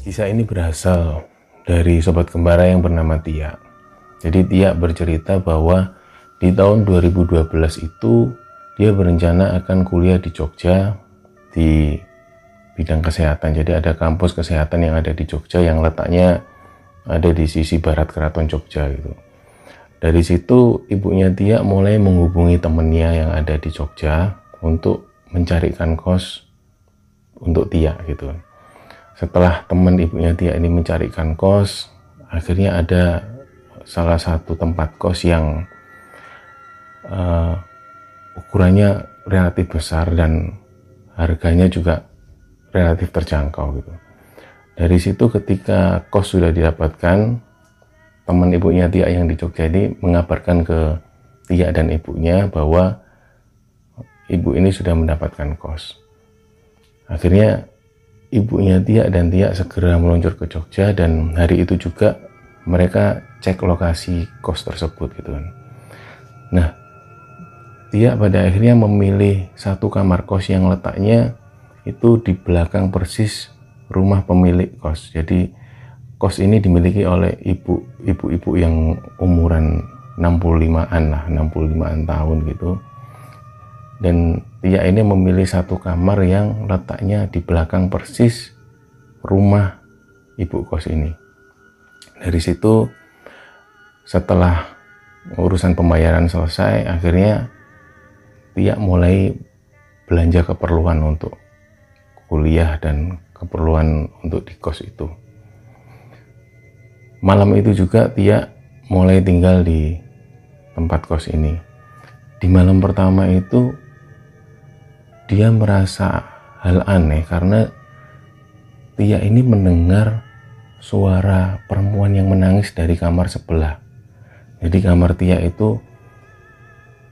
Kisah ini berasal dari sobat kembara yang bernama Tia. Jadi Tia bercerita bahwa di tahun 2012 itu dia berencana akan kuliah di Jogja di bidang kesehatan. Jadi ada kampus kesehatan yang ada di Jogja yang letaknya ada di sisi barat keraton Jogja gitu. Dari situ ibunya Tia mulai menghubungi temennya yang ada di Jogja untuk mencarikan kos untuk Tia gitu setelah teman ibunya dia ini mencarikan kos akhirnya ada salah satu tempat kos yang uh, ukurannya relatif besar dan harganya juga relatif terjangkau gitu. Dari situ ketika kos sudah didapatkan teman ibunya Tia yang di Jogja ini mengabarkan ke Tia dan ibunya bahwa ibu ini sudah mendapatkan kos. Akhirnya ibunya Tia dan Tia segera meluncur ke Jogja dan hari itu juga mereka cek lokasi kos tersebut gitu kan. Nah, Tia pada akhirnya memilih satu kamar kos yang letaknya itu di belakang persis rumah pemilik kos. Jadi kos ini dimiliki oleh ibu ibu-ibu yang umuran 65-an lah, 65-an tahun gitu dan Tia ini memilih satu kamar yang letaknya di belakang persis rumah ibu kos ini. Dari situ setelah urusan pembayaran selesai, akhirnya Tia mulai belanja keperluan untuk kuliah dan keperluan untuk di kos itu. Malam itu juga Tia mulai tinggal di tempat kos ini. Di malam pertama itu dia merasa hal aneh karena Tia ini mendengar suara perempuan yang menangis dari kamar sebelah. Jadi kamar Tia itu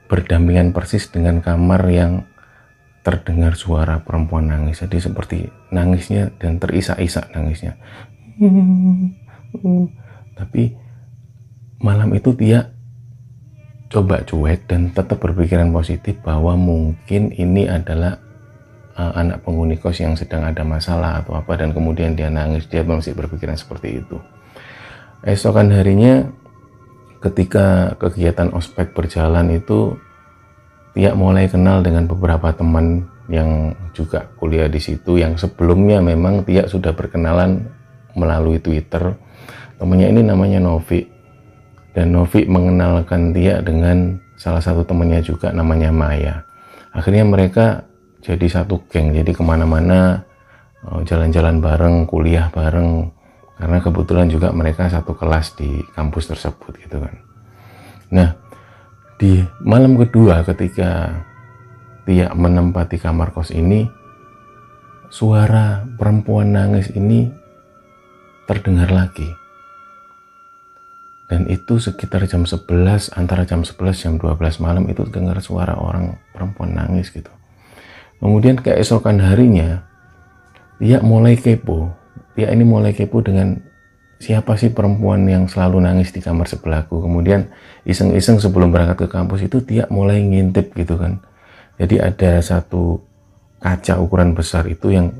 berdampingan persis dengan kamar yang terdengar suara perempuan nangis. Jadi seperti nangisnya dan terisak-isak nangisnya. Tapi malam itu Tia coba cuek dan tetap berpikiran positif bahwa mungkin ini adalah uh, anak penghuni kos yang sedang ada masalah atau apa dan kemudian dia nangis dia masih berpikiran seperti itu. Esokan harinya ketika kegiatan ospek berjalan itu dia mulai kenal dengan beberapa teman yang juga kuliah di situ yang sebelumnya memang Tia sudah berkenalan melalui Twitter. Temannya ini namanya Novi dan Novi mengenalkan dia dengan salah satu temannya juga namanya Maya. Akhirnya mereka jadi satu geng. Jadi ke mana-mana eh, jalan-jalan bareng kuliah bareng. Karena kebetulan juga mereka satu kelas di kampus tersebut gitu kan. Nah di malam kedua ketika dia menempati kamar kos ini suara perempuan nangis ini terdengar lagi dan itu sekitar jam 11 antara jam 11 jam 12 malam itu dengar suara orang perempuan nangis gitu. Kemudian keesokan harinya dia mulai kepo. Dia ini mulai kepo dengan siapa sih perempuan yang selalu nangis di kamar sebelahku. Kemudian iseng-iseng sebelum berangkat ke kampus itu dia mulai ngintip gitu kan. Jadi ada satu kaca ukuran besar itu yang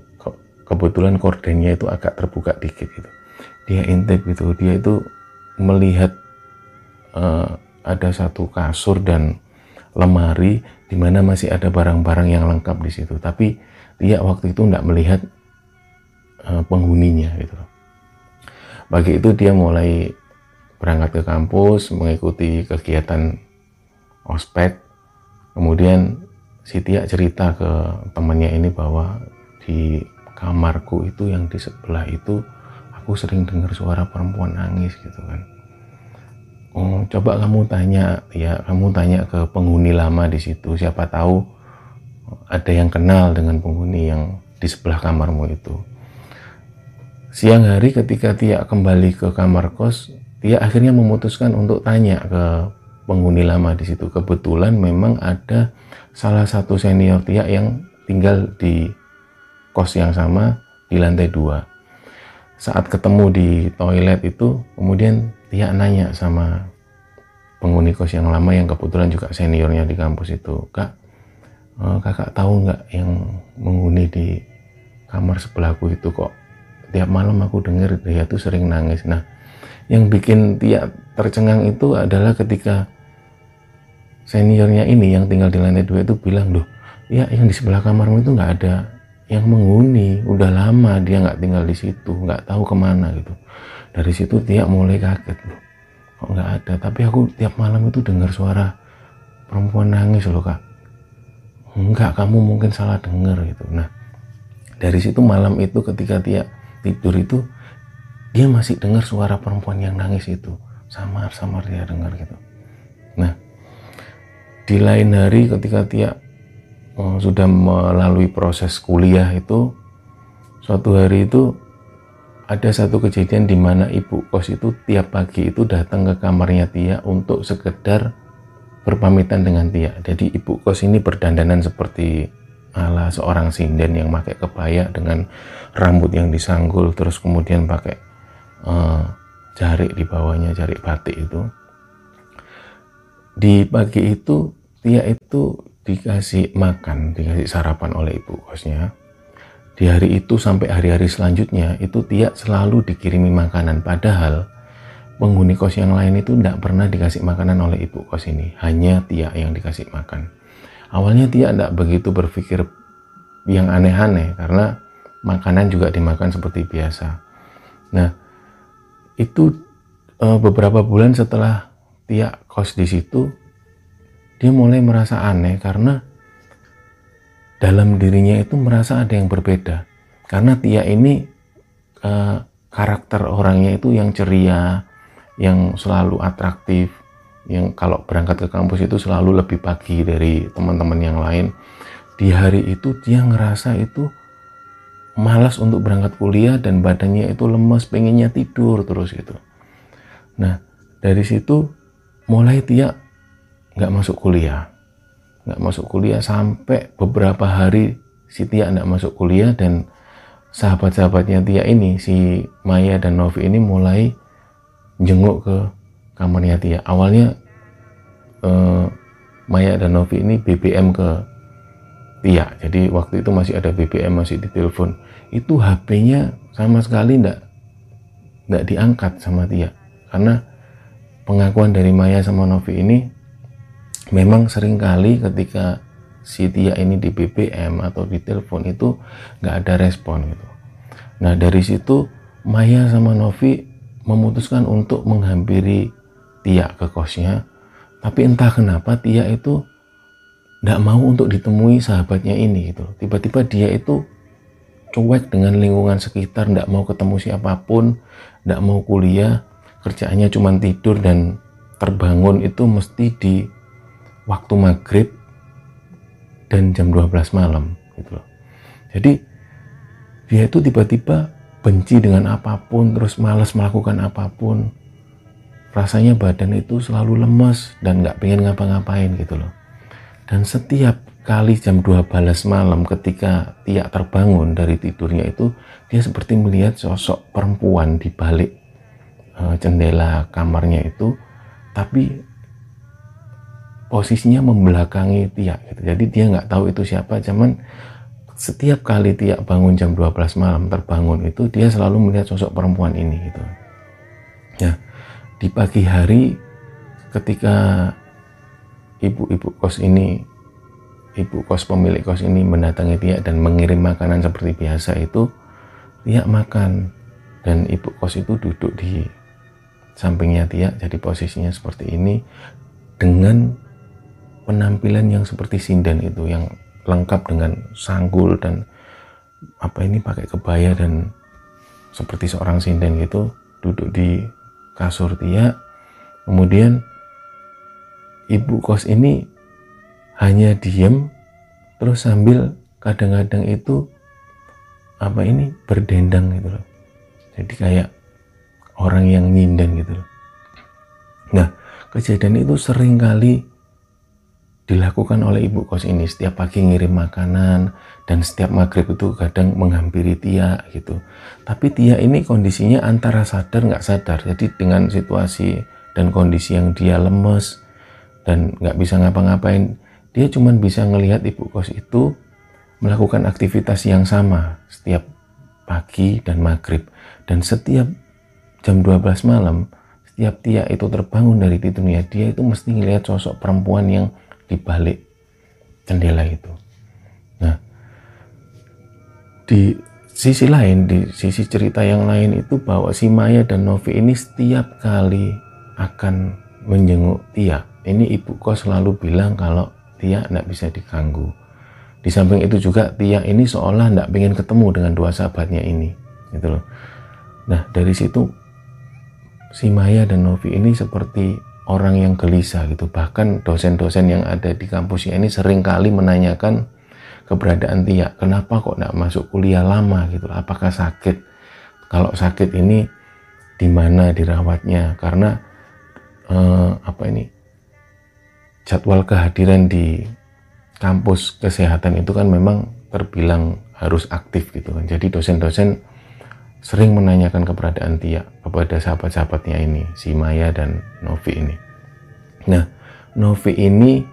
kebetulan kordennya itu agak terbuka dikit gitu. Dia intip gitu. Dia itu melihat uh, ada satu kasur dan lemari di mana masih ada barang-barang yang lengkap di situ. Tapi dia waktu itu tidak melihat uh, penghuninya gitu. Bagi itu dia mulai berangkat ke kampus, mengikuti kegiatan ospek. Kemudian si Tia cerita ke temannya ini bahwa di kamarku itu yang di sebelah itu aku sering dengar suara perempuan nangis gitu kan. Oh, coba kamu tanya ya kamu tanya ke penghuni lama di situ. Siapa tahu ada yang kenal dengan penghuni yang di sebelah kamarmu itu. Siang hari ketika Tia kembali ke kamar kos Tia akhirnya memutuskan untuk tanya ke penghuni lama di situ. Kebetulan memang ada salah satu senior Tia yang tinggal di kos yang sama di lantai dua saat ketemu di toilet itu kemudian Tia nanya sama penghuni kos yang lama yang kebetulan juga seniornya di kampus itu kak eh, kakak tahu nggak yang menghuni di kamar sebelahku itu kok? Tiap malam aku dengar dia tuh sering nangis. Nah yang bikin Tia tercengang itu adalah ketika seniornya ini yang tinggal di lantai dua itu bilang loh ya yang di sebelah kamarmu itu nggak ada yang menghuni udah lama dia nggak tinggal di situ nggak tahu ke mana gitu. Dari situ dia mulai kaget loh kok nggak ada? Tapi aku tiap malam itu dengar suara perempuan nangis loh kak. Enggak kamu mungkin salah dengar gitu. Nah dari situ malam itu ketika dia tidur itu dia masih dengar suara perempuan yang nangis itu. Samar-samar dia dengar gitu. Nah di lain hari ketika dia sudah melalui proses kuliah itu suatu hari itu ada satu kejadian di mana ibu kos itu tiap pagi itu datang ke kamarnya Tia untuk sekedar berpamitan dengan Tia. Jadi ibu kos ini berdandanan seperti ala seorang sinden yang pakai kebaya dengan rambut yang disanggul terus kemudian pakai uh, jarik di bawahnya jarik batik itu. Di pagi itu Tia itu dikasih makan, dikasih sarapan oleh ibu kosnya. Di hari itu sampai hari-hari selanjutnya itu Tia selalu dikirimi makanan. Padahal penghuni kos yang lain itu tidak pernah dikasih makanan oleh ibu kos ini. Hanya Tia yang dikasih makan. Awalnya Tia tidak begitu berpikir yang aneh-aneh karena makanan juga dimakan seperti biasa. Nah, itu eh, beberapa bulan setelah Tia kos di situ, dia mulai merasa aneh karena dalam dirinya itu merasa ada yang berbeda. Karena Tia ini eh, karakter orangnya itu yang ceria, yang selalu atraktif, yang kalau berangkat ke kampus itu selalu lebih pagi dari teman-teman yang lain. Di hari itu dia ngerasa itu malas untuk berangkat kuliah dan badannya itu lemes, pengennya tidur terus gitu. Nah, dari situ mulai Tia nggak masuk kuliah. Nggak masuk kuliah sampai beberapa hari si Tia nggak masuk kuliah dan sahabat-sahabatnya Tia ini si Maya dan Novi ini mulai jenguk ke kamarnya Tia. Awalnya eh, Maya dan Novi ini BBM ke Tia. Jadi waktu itu masih ada BBM masih di telepon itu HP-nya sama sekali nggak nggak diangkat sama Tia. Karena pengakuan dari Maya sama Novi ini memang sering kali ketika si Tia ini di BBM atau di telepon itu nggak ada respon gitu. Nah dari situ Maya sama Novi memutuskan untuk menghampiri Tia ke kosnya. Tapi entah kenapa Tia itu nggak mau untuk ditemui sahabatnya ini gitu. Tiba-tiba dia itu cuek dengan lingkungan sekitar, nggak mau ketemu siapa pun, nggak mau kuliah, kerjaannya cuma tidur dan terbangun itu mesti di waktu maghrib dan jam 12 malam gitu loh. Jadi dia itu tiba-tiba benci dengan apa pun terus malas melakukan apa pun. Rasanya badan itu selalu lemes dan nggak pengen ngapa-ngapain gitu loh. Dan setiap kali jam 12 malam ketika Tia terbangun dari tidurnya itu dia seperti melihat sosok perempuan di balik uh, jendela kamarnya itu. Tapi posisinya membelakangi Tia gitu. Jadi dia nggak tahu itu siapa, cuman setiap kali Tia bangun jam 12 malam terbangun itu dia selalu melihat sosok perempuan ini gitu. Ya, di pagi hari ketika ibu-ibu kos ini ibu kos pemilik kos ini mendatangi Tia dan mengirim makanan seperti biasa itu Tia makan dan ibu kos itu duduk di sampingnya Tia jadi posisinya seperti ini dengan penampilan yang seperti sinden itu yang lengkap dengan sanggul dan apa ini pakai kebaya dan seperti seorang sinden gitu duduk di kasur Tia. Kemudian ibu kos ini hanya diem terus sambil kadang-kadang itu apa ini berdendang gitu loh. Jadi kayak orang yang nyinden gitu loh. Nah kejadian itu sering kali dilakukan oleh ibu kos ini. Setiap pagi ngirim makanan dan setiap maghrib itu kadang menghampiri Tia gitu. Tapi Tia ini kondisinya antara sadar nggak sadar. Jadi dengan situasi dan kondisi yang dia lemes dan nggak bisa ngapa-ngapain dia cuma bisa ngelihat ibu kos itu melakukan aktivitas yang sama setiap pagi dan maghrib. Dan setiap jam 12 malam setiap Tia itu terbangun dari tidurnya dia itu mesti ngelihat sosok perempuan yang di balik jendela itu. Nah, di sisi lain, di sisi cerita yang lain itu bahwa si Maya dan Novi ini setiap kali akan menjenguk Tia. Ini ibu kos selalu bilang kalau Tia tidak bisa diganggu. Di samping itu juga Tia ini seolah tidak ingin ketemu dengan dua sahabatnya ini. Gitu loh. Nah dari situ si Maya dan Novi ini seperti orang yang gelisah gitu. Bahkan dosen-dosen yang ada di kampusnya ini sering kali menanyakan keberadaan Tia. Kenapa kok tidak masuk kuliah lama gitu? Apakah sakit? Kalau sakit ini di mana dirawatnya? Karena eh, apa ini jadwal kehadiran di kampus kesehatan itu kan memang terbilang harus aktif gitu kan. Jadi dosen-dosen sering menanyakan keberadaan Tia kepada sahabat-sahabatnya ini, si Maya dan Novi ini. Nah, Novi ini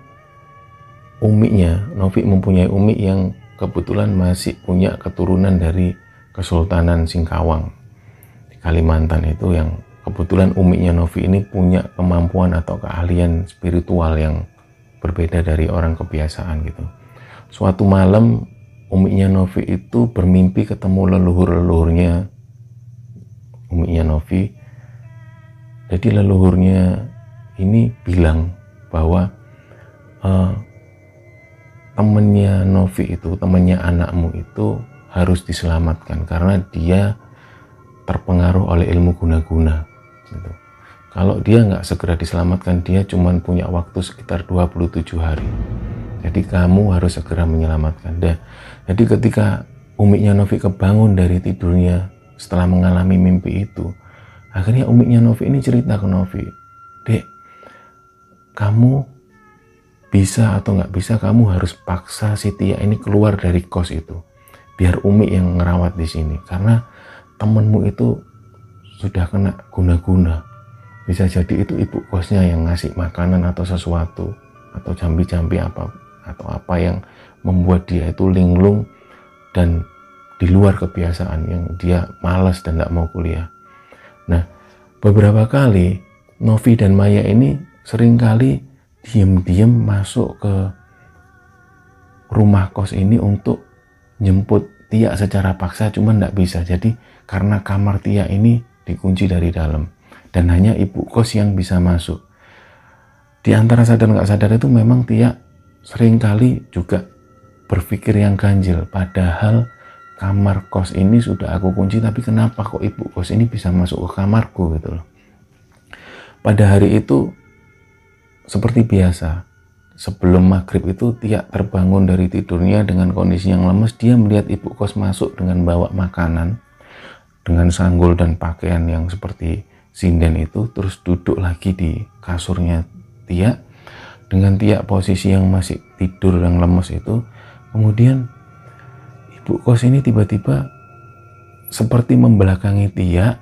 uminya, Novi mempunyai umi yang kebetulan masih punya keturunan dari Kesultanan Singkawang di Kalimantan itu yang kebetulan uminya Novi ini punya kemampuan atau keahlian spiritual yang berbeda dari orang kebiasaan gitu. Suatu malam uminya Novi itu bermimpi ketemu leluhur-leluhurnya uminya Novi jadi leluhurnya ini bilang bahwa uh, temennya Novi itu temennya anakmu itu harus diselamatkan karena dia terpengaruh oleh ilmu guna-guna gitu. kalau dia nggak segera diselamatkan dia cuma punya waktu sekitar 27 hari. Jadi kamu harus segera menyelamatkan. Dia jadi ketika umiknya Novi kebangun dari tidurnya setelah mengalami mimpi itu akhirnya umiknya Novi ini cerita ke Novi dek kamu bisa atau nggak bisa kamu harus paksa si Tia ini keluar dari kos itu biar Umi yang ngerawat di sini karena temenmu itu sudah kena guna-guna. Bisa jadi itu ibu kosnya yang ngasih makanan atau sesuatu atau jambi-jambi apa atau apa yang membuat dia itu linglung dan di luar kebiasaan yang dia malas dan tidak mau kuliah. Nah, beberapa kali Novi dan Maya ini sering kali diem-diem masuk ke rumah kos ini untuk jemput Tia secara paksa cuma tidak bisa. Jadi karena kamar Tia ini dikunci dari dalam dan hanya ibu kos yang bisa masuk. Di antara sadar nggak sadar itu memang Tia sering kali juga berpikir yang ganjil padahal kamar kos ini sudah aku kunci tapi kenapa kok ibu kos ini bisa masuk ke kamarku gitu loh? Pada hari itu seperti biasa sebelum maghrib itu Tia terbangun dari tidurnya dengan kondisi yang lemes. Dia melihat ibu kos masuk dengan bawa makanan dengan sanggul dan pakaian yang seperti sinden itu terus duduk lagi di kasurnya Tia. Dengan Tia posisi yang masih tidur yang lemes itu kemudian Bu Kos ini tiba-tiba seperti membelakangi Tia,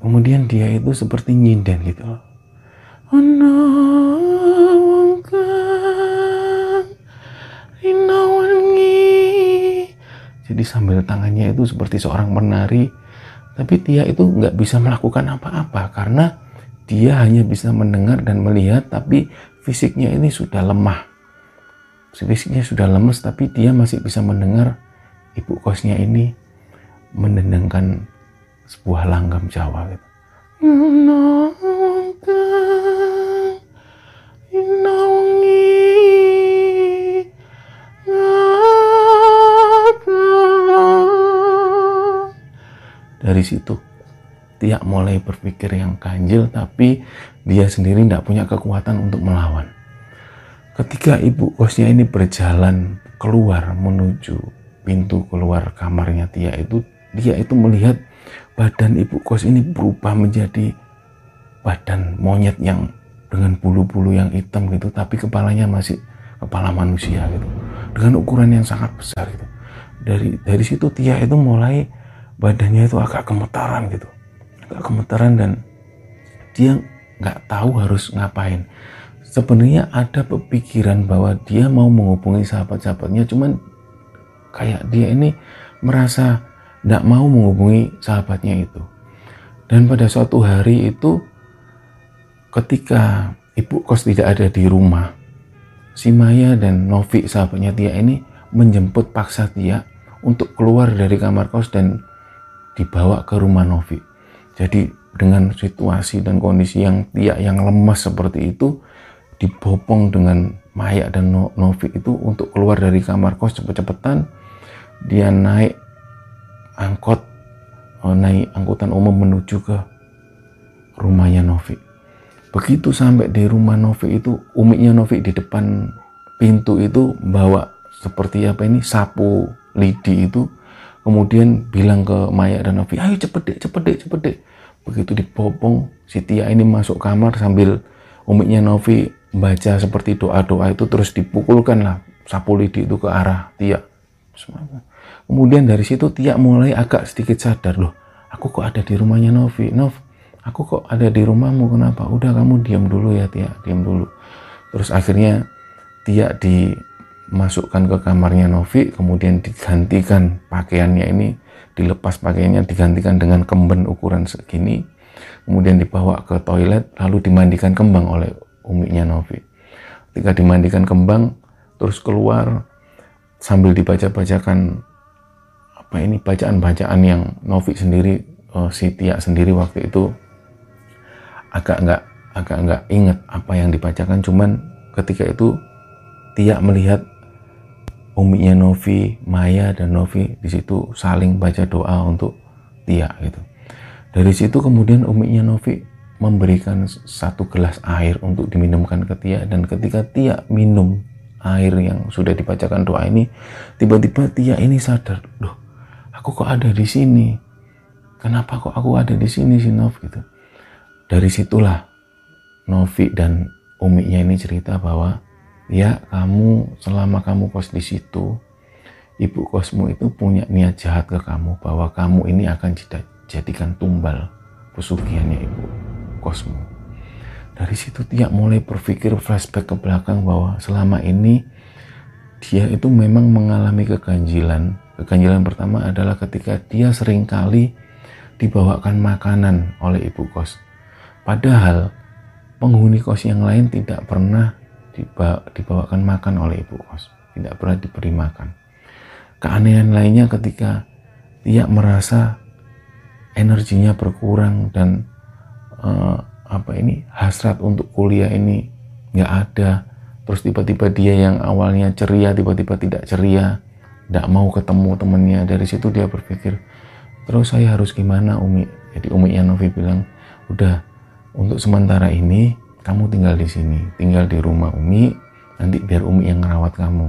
kemudian dia itu seperti nyinden gitu loh. Jadi sambil tangannya itu seperti seorang menari, tapi Tia itu nggak bisa melakukan apa-apa karena dia hanya bisa mendengar dan melihat, tapi fisiknya ini sudah lemah. Fisiknya sudah lemes, tapi dia masih bisa mendengar ibu kosnya ini mendendangkan sebuah langgam Jawa gitu. Dari situ Tia mulai berpikir yang ganjil tapi dia sendiri tidak punya kekuatan untuk melawan. Ketika ibu kosnya ini berjalan keluar menuju pintu keluar kamarnya Tia itu dia itu melihat badan ibu kos ini berubah menjadi badan monyet yang dengan bulu-bulu yang hitam gitu tapi kepalanya masih kepala manusia gitu. Dengan ukuran yang sangat besar gitu. Dari dari situ Tia itu mulai badannya itu agak gemetaran gitu. Agak gemetaran dan dia nggak tahu harus ngapain. Sebenarnya ada pemikiran bahwa dia mau menghubungi sahabat-sahabatnya cuman kayak dia ini merasa tidak mau menghubungi sahabatnya itu dan pada suatu hari itu ketika ibu kos tidak ada di rumah si Maya dan Novi sahabatnya Tia ini menjemput paksa Tia untuk keluar dari kamar kos dan dibawa ke rumah Novi. Jadi dengan situasi dan kondisi yang Tia yang lemas seperti itu dibopong dengan Maya dan Novi itu untuk keluar dari kamar kos cepet-cepetan dia naik angkot oh, naik angkutan umum menuju ke rumahnya Novi. Begitu sampai di rumah Novi itu umiknya Novi di depan pintu itu bawa seperti apa ini sapu lidi itu kemudian bilang ke Maya dan Novi ayo cepet deh cepet deh cepet deh begitu dipopong si Tia ini masuk kamar sambil umiknya Novi baca seperti doa-doa itu terus dipukulkan lah sapu lidi itu ke arah Tia kemudian dari situ Tia mulai agak sedikit sadar loh aku kok ada di rumahnya Novi? Nov aku kok ada di rumahmu? Kenapa? Udah kamu diam dulu ya Tia diam dulu. Terus akhirnya Tia di masukkan ke kamarnya Novi kemudian digantikan pakaiannya ini dilepas pakaiannya digantikan dengan kemben ukuran segini kemudian dibawa ke toilet lalu dimandikan kembang oleh umiknya Novi. Ketika dimandikan kembang terus keluar sambil dibaca-bacakan apa ini bacaan-bacaan yang Novi sendiri uh, si Tia sendiri waktu itu agak nggak agak nggak inget apa yang dibacakan cuman ketika itu Tia melihat uminya Novi, Maya dan Novi di situ saling baca doa untuk Tia gitu. Dari situ kemudian uminya Novi memberikan satu gelas air untuk diminumkan ke Tia dan ketika Tia minum air yang sudah dibacakan doa ini, tiba-tiba Tia ini sadar, loh, aku kok ada di sini? Kenapa kok aku ada di sini sih Nov gitu? Dari situlah Novi dan umiknya ini cerita bahwa ya kamu selama kamu kos di situ ibu kosmu itu punya niat jahat ke kamu bahwa kamu ini akan jadikan tumbal pesugihannya ibu kosmu dari situ dia mulai berpikir flashback ke belakang bahwa selama ini dia itu memang mengalami keganjilan keganjilan pertama adalah ketika dia sering kali dibawakan makanan oleh ibu kos. Padahal penghuni kos yang lain tidak pernah dibawakan makan oleh ibu kos. Tidak pernah diberi makan. Keanehan lainnya ketika dia merasa energinya berkurang dan uh, apa ini hasrat untuk kuliah ini nggak ada. Terus tiba-tiba dia yang awalnya ceria tiba-tiba tidak ceria tidak mau ketemu temennya dari situ dia berpikir terus saya harus gimana Umi jadi Umi Yanovi bilang udah untuk sementara ini kamu tinggal di sini, tinggal di rumah Umi, nanti biar Umi yang merawat kamu.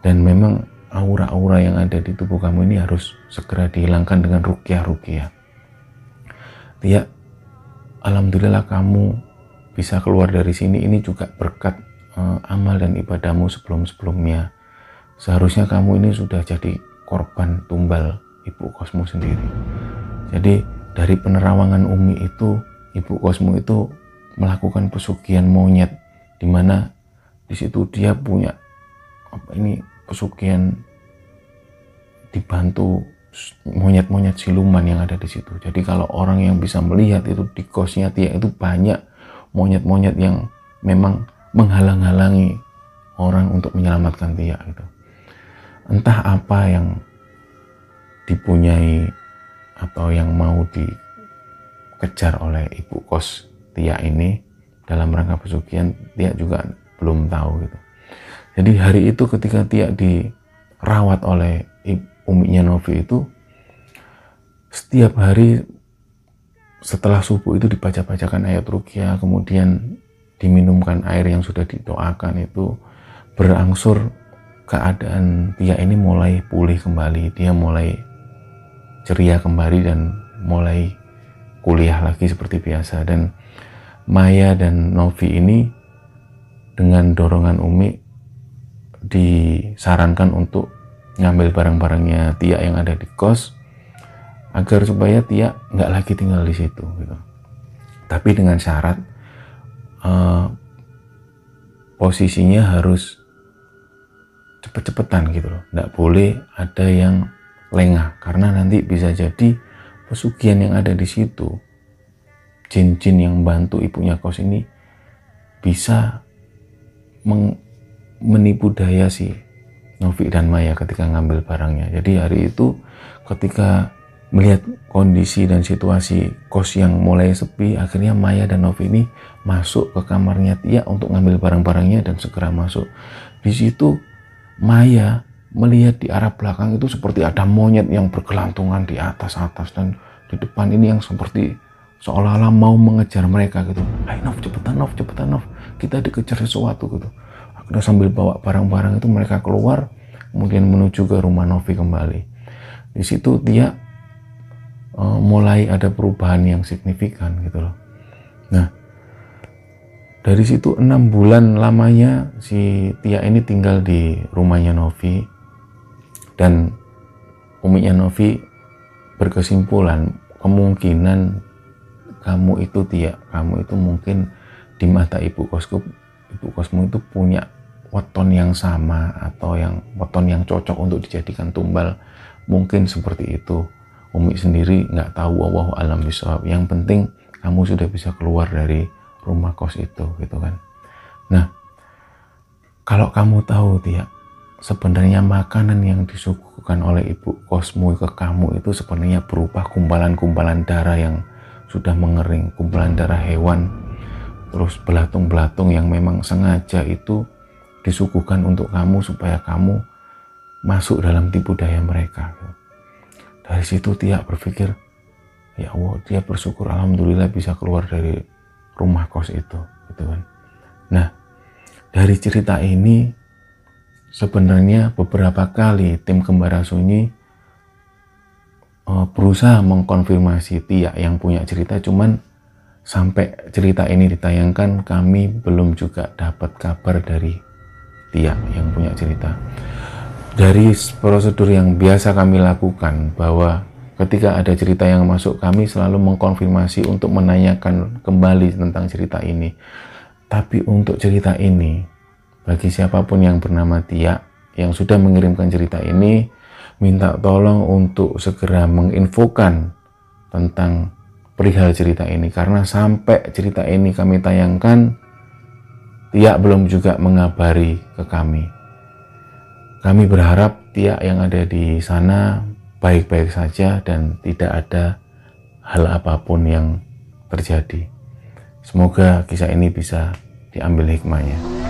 Dan memang aura-aura yang ada di tubuh kamu ini harus segera dihilangkan dengan rukyah-rukyah. Tia, Alhamdulillah kamu bisa keluar dari sini ini juga berkat uh, amal dan ibadahmu sebelum-sebelumnya. Seharusnya kamu ini sudah jadi korban tumbal ibu kosmu sendiri. Jadi dari penerawangan Umi itu, ibu kosmu itu melakukan pesugihan monyet di mana di situ dia punya apa ini pesugihan dibantu monyet-monyet siluman yang ada di situ. Jadi kalau orang yang bisa melihat itu di kosnya dia itu banyak monyet-monyet yang memang menghalang-halangi orang untuk menyelamatkan dia gitu. Entah apa yang dipunyai atau yang mau dikejar oleh ibu kos Tia ini dalam rangka pesugihan Tia juga belum tahu gitu. Jadi hari itu ketika Tia dirawat oleh uminya Novi itu setiap hari setelah subuh itu dibaca-bacakan ayat rukyah, kemudian diminumkan air yang sudah didoakan itu berangsur keadaan dia ini mulai pulih kembali, dia mulai ceria kembali dan mulai kuliah lagi seperti biasa dan Maya dan Novi ini dengan dorongan Umi disarankan untuk ngambil barang-barangnya Tia yang ada di kos agar supaya Tia nggak lagi tinggal di situ gitu. Tapi dengan syarat uh, posisinya harus cepet-cepetan gitu loh. Nggak boleh ada yang lengah karena nanti bisa jadi pesugihan yang ada di situ jin-jin yang bantu ibunya kos ini bisa menipu daya si Novi dan Maya ketika ngambil barangnya. Jadi hari itu ketika melihat kondisi dan situasi kos yang mulai sepi, akhirnya Maya dan Novi ini masuk ke kamarnya Tia untuk ngambil barang-barangnya dan segera masuk. Di situ Maya melihat di arah belakang itu seperti ada monyet yang bergelantungan di atas-atas dan di depan ini yang seperti seolah-olah mau mengejar mereka gitu. Ayo Nov, cepetan Nov, cepetan Nov. Kita dikejar sesuatu gitu. Akhirnya sambil bawa barang-barang itu mereka keluar, kemudian menuju ke rumah Novi kembali. Di situ dia uh, mulai ada perubahan yang signifikan gitu loh. Nah, dari situ enam bulan lamanya si Tia ini tinggal di rumahnya Novi. Dan Uminya Novi berkesimpulan kemungkinan kamu itu Tia, kamu itu mungkin di mata ibu kosku, ibu kosmu itu punya weton yang sama atau yang weton yang cocok untuk dijadikan tumbal. Mungkin seperti itu. Umi sendiri nggak tahu Allah alam bisawab. Yang penting kamu sudah bisa keluar dari rumah kos itu gitu kan. Nah, kalau kamu tahu dia sebenarnya makanan yang disuguhkan oleh ibu kosmu ke kamu itu sebenarnya berupa kumpalan-kumpalan darah yang sudah mengering, kumpalan darah hewan, terus belatung-belatung yang memang sengaja itu disuguhkan untuk kamu supaya kamu masuk dalam tipu daya mereka. Dari situ Tia berpikir, ya Allah, dia bersyukur Alhamdulillah bisa keluar dari rumah kos itu. Gitu kan. Nah, dari cerita ini sebenarnya beberapa kali tim Kembara Sunyi uh, berusaha mengkonfirmasi Tia yang punya cerita, cuman sampai cerita ini ditayangkan kami belum juga dapat kabar dari Tia yang punya cerita dari prosedur yang biasa kami lakukan bahwa ketika ada cerita yang masuk kami selalu mengkonfirmasi untuk menanyakan kembali tentang cerita ini. Tapi untuk cerita ini bagi siapa pun yang bernama Tia yang sudah mengirimkan cerita ini minta tolong untuk segera menginfokan tentang perihal cerita ini. Karena sampai cerita ini kami tayangkan Tia belum juga mengabari ke kami. Kami berharap tiap yang ada di sana baik-baik saja dan tidak ada hal apa pun yang terjadi. Semoga kisah ini bisa diambil hikmahnya.